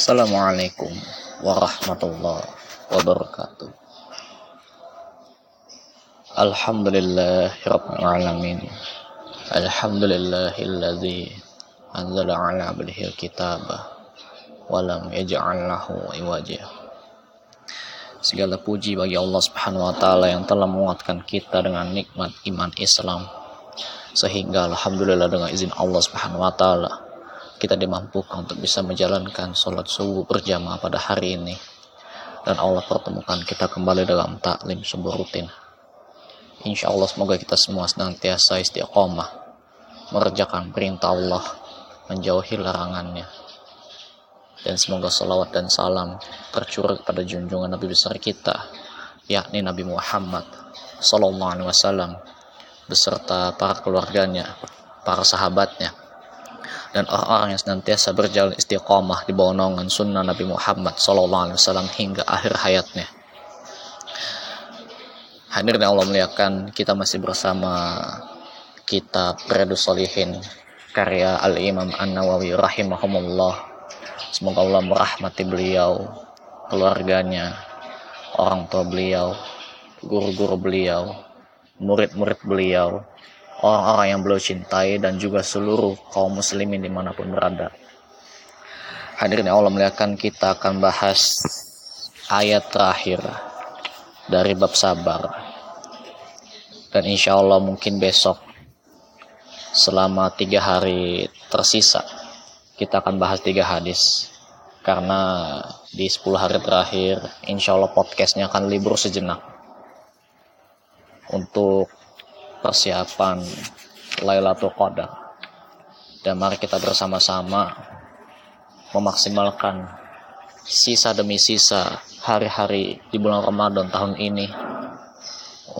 Assalamualaikum warahmatullahi wabarakatuh. Alhamdulillahirabbil alamin. Alhamdulillahilladzi anzala ala abdihi alkitaba wa lam yaj'al lahu iwaja. Segala puji bagi Allah Subhanahu wa taala yang telah menguatkan kita dengan nikmat iman Islam sehingga alhamdulillah dengan izin Allah Subhanahu wa taala kita dimampukan untuk bisa menjalankan sholat subuh berjamaah pada hari ini. Dan Allah pertemukan kita kembali dalam taklim subuh rutin. Insya Allah semoga kita semua senantiasa istiqomah mengerjakan perintah Allah menjauhi larangannya. Dan semoga salawat dan salam tercurah kepada junjungan Nabi besar kita yakni Nabi Muhammad Sallallahu Alaihi Wasallam beserta para keluarganya, para sahabatnya, dan orang-orang yang senantiasa berjalan istiqomah di bawah naungan sunnah Nabi Muhammad SAW hingga akhir hayatnya. Hadirin Allah muliakan, kita masih bersama kitab Riyadus Solihin karya Al-Imam An-Nawawi rahimahumullah. Semoga Allah merahmati beliau, keluarganya, orang tua beliau, guru-guru beliau, murid-murid beliau, orang-orang yang beliau cintai dan juga seluruh kaum muslimin di mana pun berada. Hadirin Allah melihatkan kita akan bahas ayat terakhir dari bab sabar. Dan insya Allah mungkin besok selama tiga hari tersisa kita akan bahas tiga hadis. Karena di 10 hari terakhir insya Allah podcastnya akan libur sejenak. Untuk persiapan Lailatul Qadar. Dan mari kita bersama-sama memaksimalkan sisa demi sisa hari-hari di bulan Ramadan tahun ini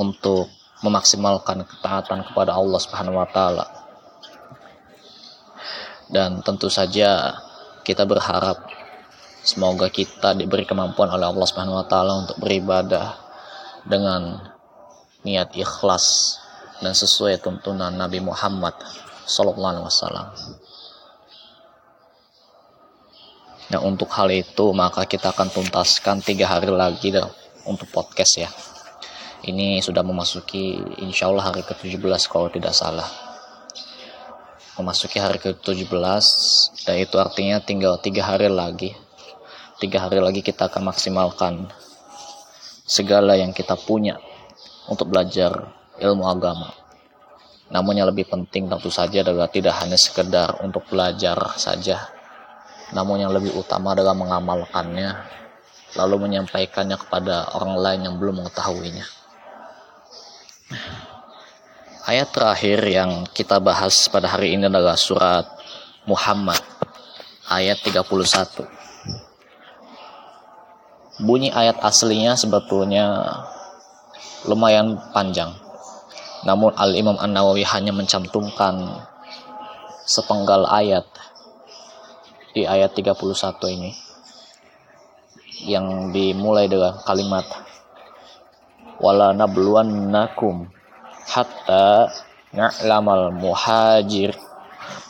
untuk memaksimalkan ketaatan kepada Allah Subhanahu wa taala. Dan tentu saja kita berharap semoga kita diberi kemampuan oleh Allah Subhanahu wa taala untuk beribadah dengan niat ikhlas dan sesuai tuntunan Nabi Muhammad Sallallahu Alaihi Wasallam. Nah untuk hal itu maka kita akan tuntaskan tiga hari lagi dah untuk podcast ya. Ini sudah memasuki insya Allah hari ke-17 kalau tidak salah. Memasuki hari ke-17 dan itu artinya tinggal tiga hari lagi. Tiga hari lagi kita akan maksimalkan segala yang kita punya untuk belajar ilmu agama. Namun yang lebih penting tentu saja adalah tidak hanya sekedar untuk belajar saja, namun yang lebih utama adalah mengamalkannya, lalu menyampaikannya kepada orang lain yang belum mengetahuinya. Ayat terakhir yang kita bahas pada hari ini adalah surat Muhammad ayat 31. Bunyi ayat aslinya sebetulnya lumayan panjang namun Al-Imam An-Nawawi hanya mencantumkan sepenggal ayat di ayat 31 ini yang dimulai dengan kalimat wala nabluwannakum hatta na'lamal muhajir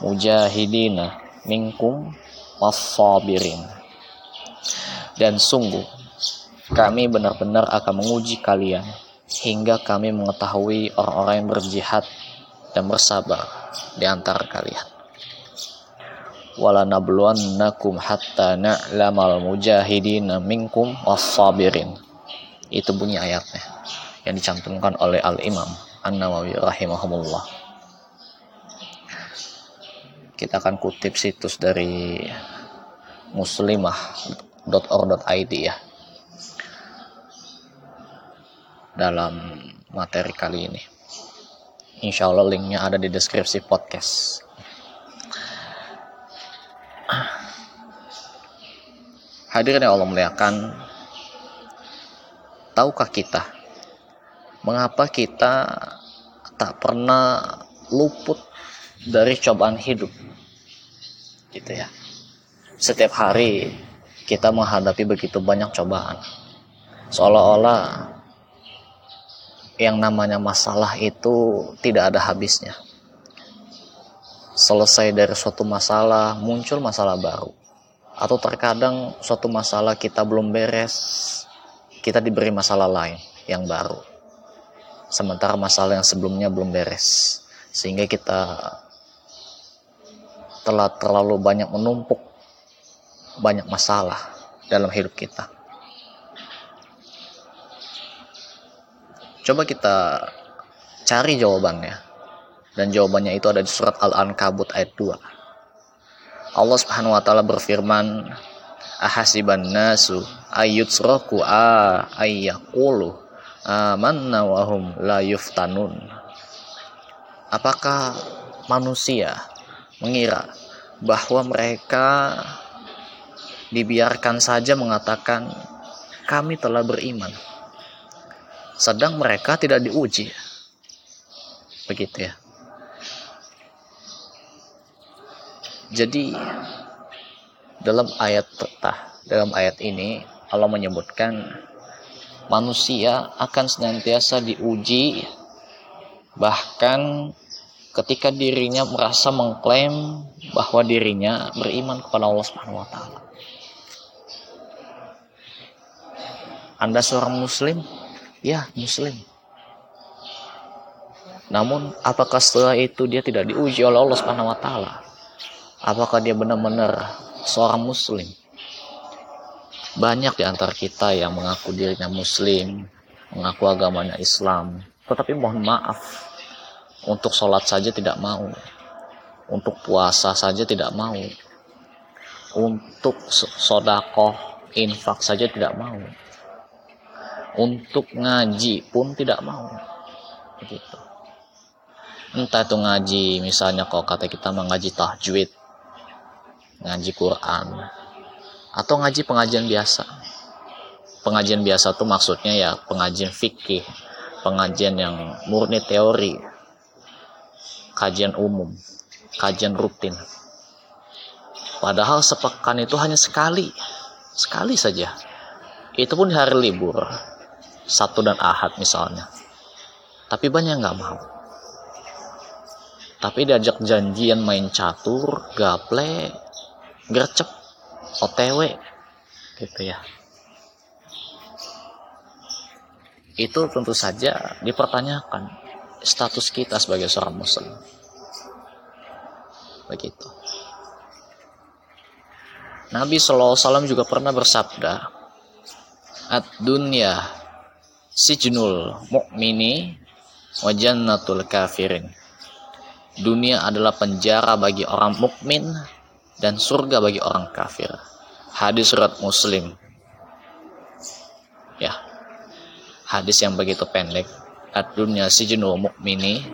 mujahidina minkum wasabirin dan sungguh kami benar-benar akan menguji kalian hingga kami mengetahui orang-orang yang berjihad dan bersabar di antara kalian. Wala nabluwannakum hatta na'lamal mujahidina minkum was-sabirin. Itu bunyi ayatnya yang dicantumkan oleh Al-Imam An-Nawawi rahimahumullah. Kita akan kutip situs dari muslimah.org.id ya dalam materi kali ini. Insya Allah linknya ada di deskripsi podcast. Hadirin yang Allah muliakan, tahukah kita mengapa kita tak pernah luput dari cobaan hidup? Gitu ya. Setiap hari kita menghadapi begitu banyak cobaan. Seolah-olah yang namanya masalah itu tidak ada habisnya. Selesai dari suatu masalah, muncul masalah baru. atau terkadang suatu masalah kita belum beres kita diberi masalah lain yang baru sementara masalah yang sebelumnya belum beres sehingga kita telah terlalu banyak menumpuk banyak masalah dalam hidup kita coba kita cari jawabannya. Dan jawabannya itu ada di surat Al-Ankabut ayat 2 Allah Subhanahu wa taala berfirman ahasiban nasu ayyutsraku a ayyaqulu amanna wa hum la yuftanun. Apakah manusia mengira bahwa mereka dibiarkan saja mengatakan kami telah beriman sedang mereka tidak diuji begitu ya Jadi dalam ayat tetah, dalam ayat ini Allah menyebutkan manusia akan senantiasa diuji bahkan ketika dirinya merasa mengklaim bahwa dirinya beriman kepada Allah Subhanahu wa taala. Anda seorang muslim? Ya, muslim. Namun apakah setelah itu dia tidak diuji oleh Allah Subhanahu wa taala? apakah dia benar-benar seorang muslim? Banyak di antara kita yang mengaku dirinya muslim mengaku agamanya Islam. Tetapi mohon maaf untuk sholat saja tidak mau. Untuk puasa saja tidak mau. Untuk sodakoh infak saja tidak mau untuk ngaji pun tidak mau. Begitu. Entah itu ngaji misalnya kalau kata kita mengaji tahjud ngaji Quran atau ngaji pengajian biasa. Pengajian biasa tuh maksudnya ya pengajian fikih pengajian yang murni teori kajian umum kajian rutin. Padahal sepekan itu hanya sekali sekali saja. Itu pun hari libur satu dan ahad misalnya. Tapi banyak nggak mau. Tapi diajak janjian main catur gaple gercep otw gitu ya. Itu tentu saja dipertanyakan status kita sebagai seorang muslim. Begitu. Nabi SAW juga pernah bersabda ad dunya sijnul mu'mini wa jannatul kafirin dunia adalah penjara bagi orang mukmin dan surga bagi orang kafir. Hadis surat Muslim. Ya. Hadis yang begitu pendek. Ad-dunya sijnul mu'mini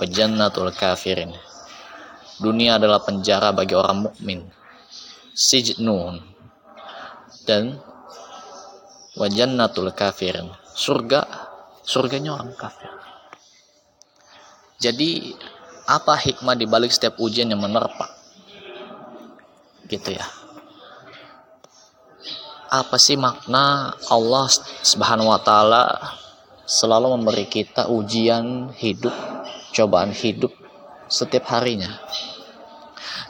wa jannatul kafirin. Dunia adalah penjara bagi orang mukmin. Sijnun dan wa jannatul kafirin. Surga surganya orang kafir. Jadi apa hikmah di balik setiap ujian yang menerpa? gitu ya apa sih makna Allah Subhanahu wa taala selalu memberi kita ujian hidup, cobaan hidup setiap harinya.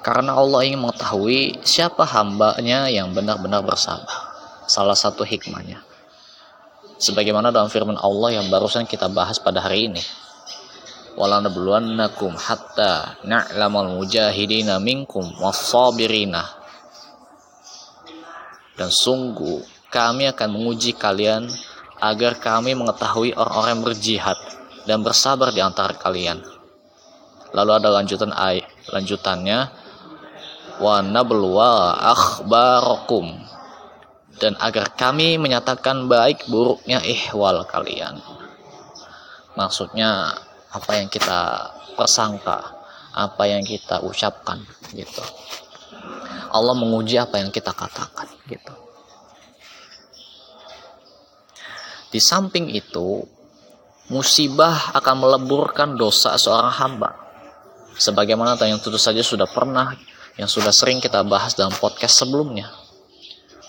Karena Allah ingin mengetahui siapa hambanya yang benar-benar bersabar. Salah satu hikmahnya. Sebagaimana dalam firman Allah yang barusan kita bahas pada hari ini. walanabluwannakum hatta na'lamal mujahidina minkum wassabirina dan sungguh kami akan menguji kalian agar kami mengetahui orang-orang yang berjihad dan bersabar di antara kalian. Lalu ada lanjutan ayat lanjutannya wa nabluwa akhbarakum dan agar kami menyatakan baik buruknya ihwal kalian. Maksudnya apa yang kita persangka, apa yang kita ucapkan gitu. Allah menguji apa yang kita katakan gitu. Di samping itu, musibah akan meleburkan dosa seorang hamba. Sebagaimana yang tentu saja sudah pernah, yang sudah sering kita bahas dalam podcast sebelumnya.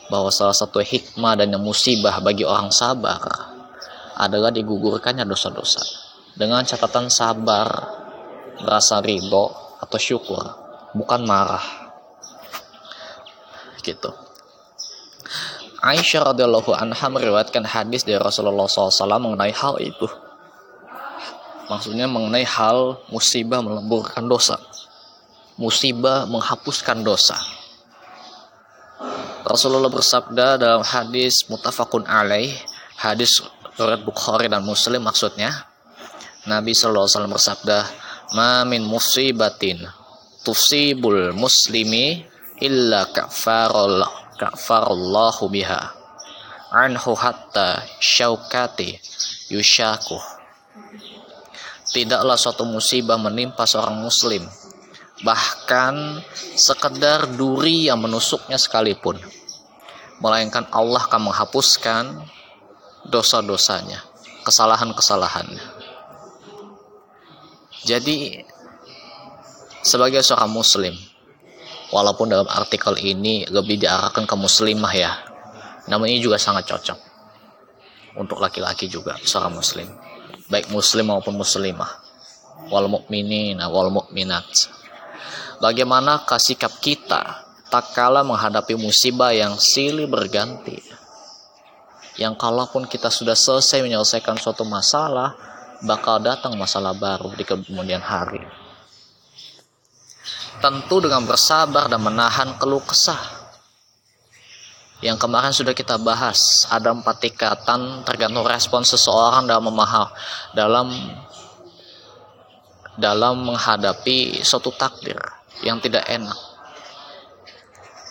Bahwa salah satu hikmah dan musibah bagi orang sabar adalah digugurkannya dosa-dosa dengan catatan sabar, rasa ridho atau syukur, bukan marah. gitu Aisyah radhiyallahu anha meriwayatkan hadis dari Rasulullah SAW mengenai hal itu. Maksudnya mengenai hal musibah melemburkan dosa. Musibah menghapuskan dosa. Rasulullah bersabda dalam hadis mutafakun alaih, hadis riwayat Bukhari dan Muslim maksudnya. Nabi SAW bersabda, "Ma min musibatin tusibul muslimi illa kafarallah ka'farallahu biha anhu hatta syaukati yushaku tidaklah suatu musibah menimpa seorang muslim bahkan sekedar duri yang menusuknya sekalipun melainkan Allah akan menghapuskan dosa-dosanya kesalahan-kesalahannya. Jadi sebagai seorang muslim walaupun dalam artikel ini lebih diarahkan ke muslimah ya namun ini juga sangat cocok untuk laki-laki juga seorang muslim. Baik muslim maupun muslimah. Wal mukminin wal mukminat bagaimana sikap kita tak kala menghadapi musibah yang silih berganti yang kalaupun kita sudah selesai menyelesaikan suatu masalah bakal datang masalah baru di kemudian hari tentu dengan bersabar dan menahan keluh kesah. Yang kemarin sudah kita bahas, ada empat tingkatan tergantung respon seseorang dalam memaham dalam dalam menghadapi suatu takdir yang tidak enak.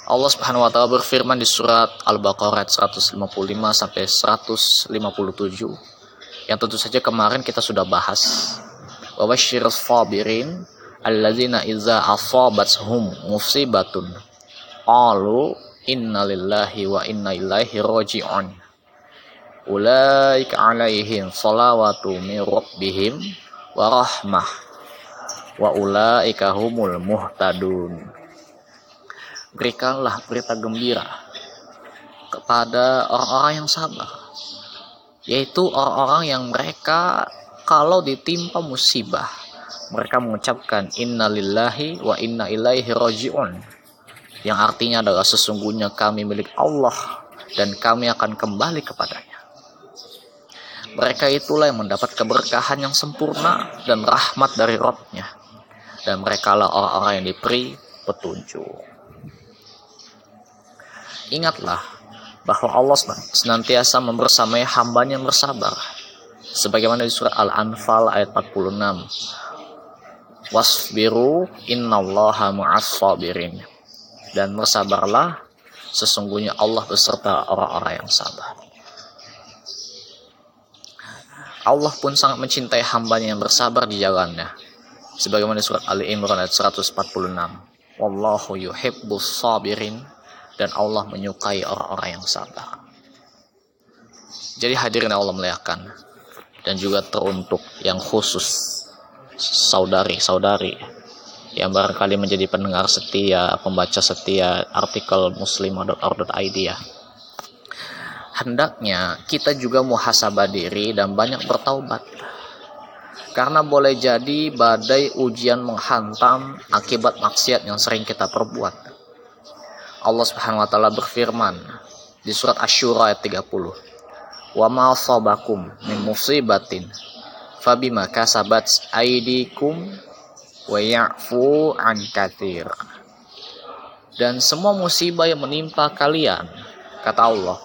Allah Subhanahu wa taala berfirman di surat Al-Baqarah 155 sampai 157 yang tentu saja kemarin kita sudah bahas. Wa basyirus sabirin alladzina iza asabathum musibatun. Qalu inna lillahi wa inna ilaihi raji'un. Ulaika alaihim salawatu min rabbihim wa rahmah. Wa ulaika humul muhtadun berikanlah berita gembira kepada orang-orang yang sabar yaitu orang-orang yang mereka kalau ditimpa musibah mereka mengucapkan innalillahi wa inna ilaihi rajiun yang artinya adalah sesungguhnya kami milik Allah dan kami akan kembali kepadanya. Mereka itulah yang mendapat keberkahan yang sempurna dan rahmat dari Rabbnya. Dan mereka lah orang-orang yang diberi petunjuk. Ingatlah bahwa Allah senantiasa membersamai hambanya yang bersabar. Sebagaimana di surat Al-Anfal ayat 46 wasbiru innallaha ma'as sabirin dan bersabarlah sesungguhnya Allah beserta orang-orang yang sabar. Allah pun sangat mencintai hambanya yang bersabar di jalannya. Sebagaimana surat Ali Imran ayat 146 Wallahu yuhibbus sabirin dan Allah menyukai orang-orang yang sabar jadi hadirin Allah melihatkan dan juga teruntuk yang khusus saudari-saudari yang barangkali menjadi pendengar setia, pembaca setia artikel muslimah.org.id ya. Hendaknya kita juga muhasabah diri dan banyak bertaubat. Karena boleh jadi badai ujian menghantam akibat maksiat yang sering kita perbuat. Allah Subhanahu wa taala berfirman di surat Asy-Syura ayat 30. Wa ma min musibatin fabima kasabat aidikum wa ya'fu an kathir. Dan semua musibah yang menimpa kalian, kata Allah,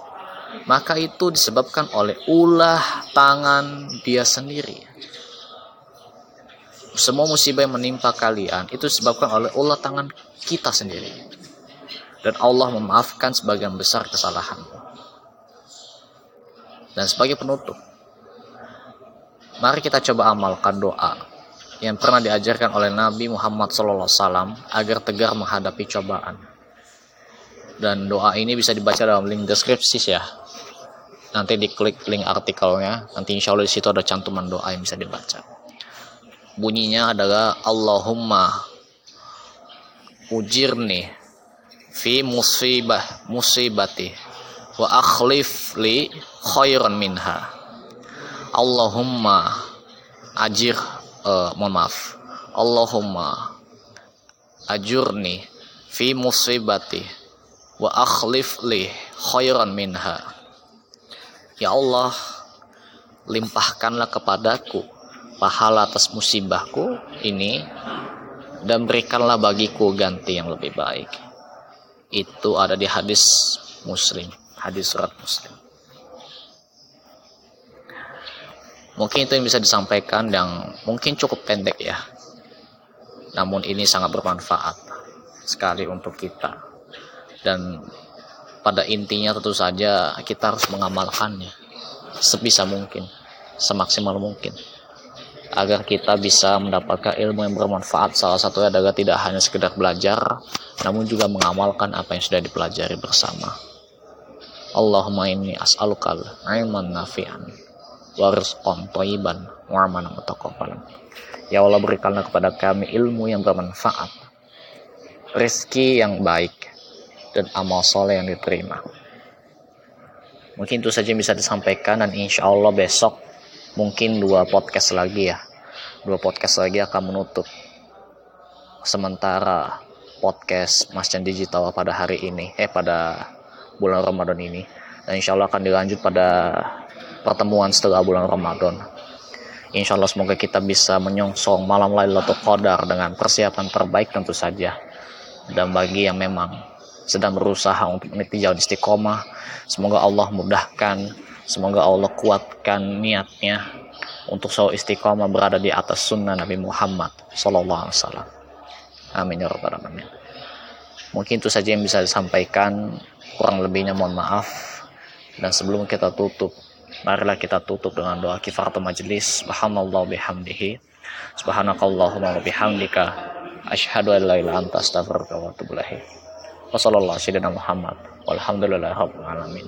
maka itu disebabkan oleh ulah tangan dia sendiri. Semua musibah yang menimpa kalian itu disebabkan oleh ulah tangan kita sendiri. Dan Allah memaafkan sebagian besar kesalahanmu. Dan sebagai penutup, Mari kita coba amalkan doa yang pernah diajarkan oleh Nabi Muhammad SAW agar tegar menghadapi cobaan. Dan doa ini bisa dibaca dalam link deskripsi ya. Nanti diklik link artikelnya, nanti insya Allah di situ ada cantuman doa yang bisa dibaca. Bunyinya adalah Allahumma ujirni fi musibah musibati. Wa akhlif li khairan minha. Allahumma ajir uh, mohon maaf. Allahumma ajurni fi musibati. Wa akhlif li khairan minha. Ya Allah limpahkanlah kepadaku pahala atas musibahku ini dan berikanlah bagiku ganti yang lebih baik itu ada di hadis muslim hadis surat muslim. Mungkin itu yang bisa disampaikan yang mungkin cukup pendek ya. Namun ini sangat bermanfaat sekali untuk kita. Dan pada intinya tentu saja kita harus mengamalkannya sebisa mungkin semaksimal mungkin agar kita bisa mendapatkan ilmu yang bermanfaat. Salah satunya adalah tidak hanya sekedar belajar namun juga mengamalkan apa yang sudah dipelajari bersama. Allahumma inni as'alukal ilman nafi'an warizqan thayyiban wa Ya Allah berikanlah kepada kami ilmu yang bermanfaat, rezeki yang baik, dan amal soleh yang diterima. Mungkin itu saja yang bisa disampaikan dan insya Allah besok mungkin dua podcast lagi ya. Dua podcast lagi akan menutup sementara podcast Masjid Digital pada hari ini, eh pada bulan Ramadan ini. Dan insya Allah akan dilanjut pada pertemuan setelah bulan Ramadan. Insya Allah semoga kita bisa menyongsong malam Lailatul Qadar dengan persiapan terbaik tentu saja. Dan bagi yang memang sedang berusaha untuk meniti jalan istiqomah, semoga Allah mudahkan, semoga Allah kuatkan niatnya untuk selalu istiqomah berada di atas sunnah Nabi Muhammad Sallallahu Alaihi Wasallam. Amin ya rabbal alamin. Mungkin itu saja yang bisa disampaikan. Kurang lebihnya mohon maaf. Dan sebelum kita tutup, Marilah kita tutup dengan doa kifaratul majlis. Subhanallah bihamdihi. Subhanakallahumma bihamdika. Asyhadu an la ilaha anta astaghfiruka wa atubu ilaik. Wassalamualaikum Muhammad. Walhamdulillahi rabbil alamin.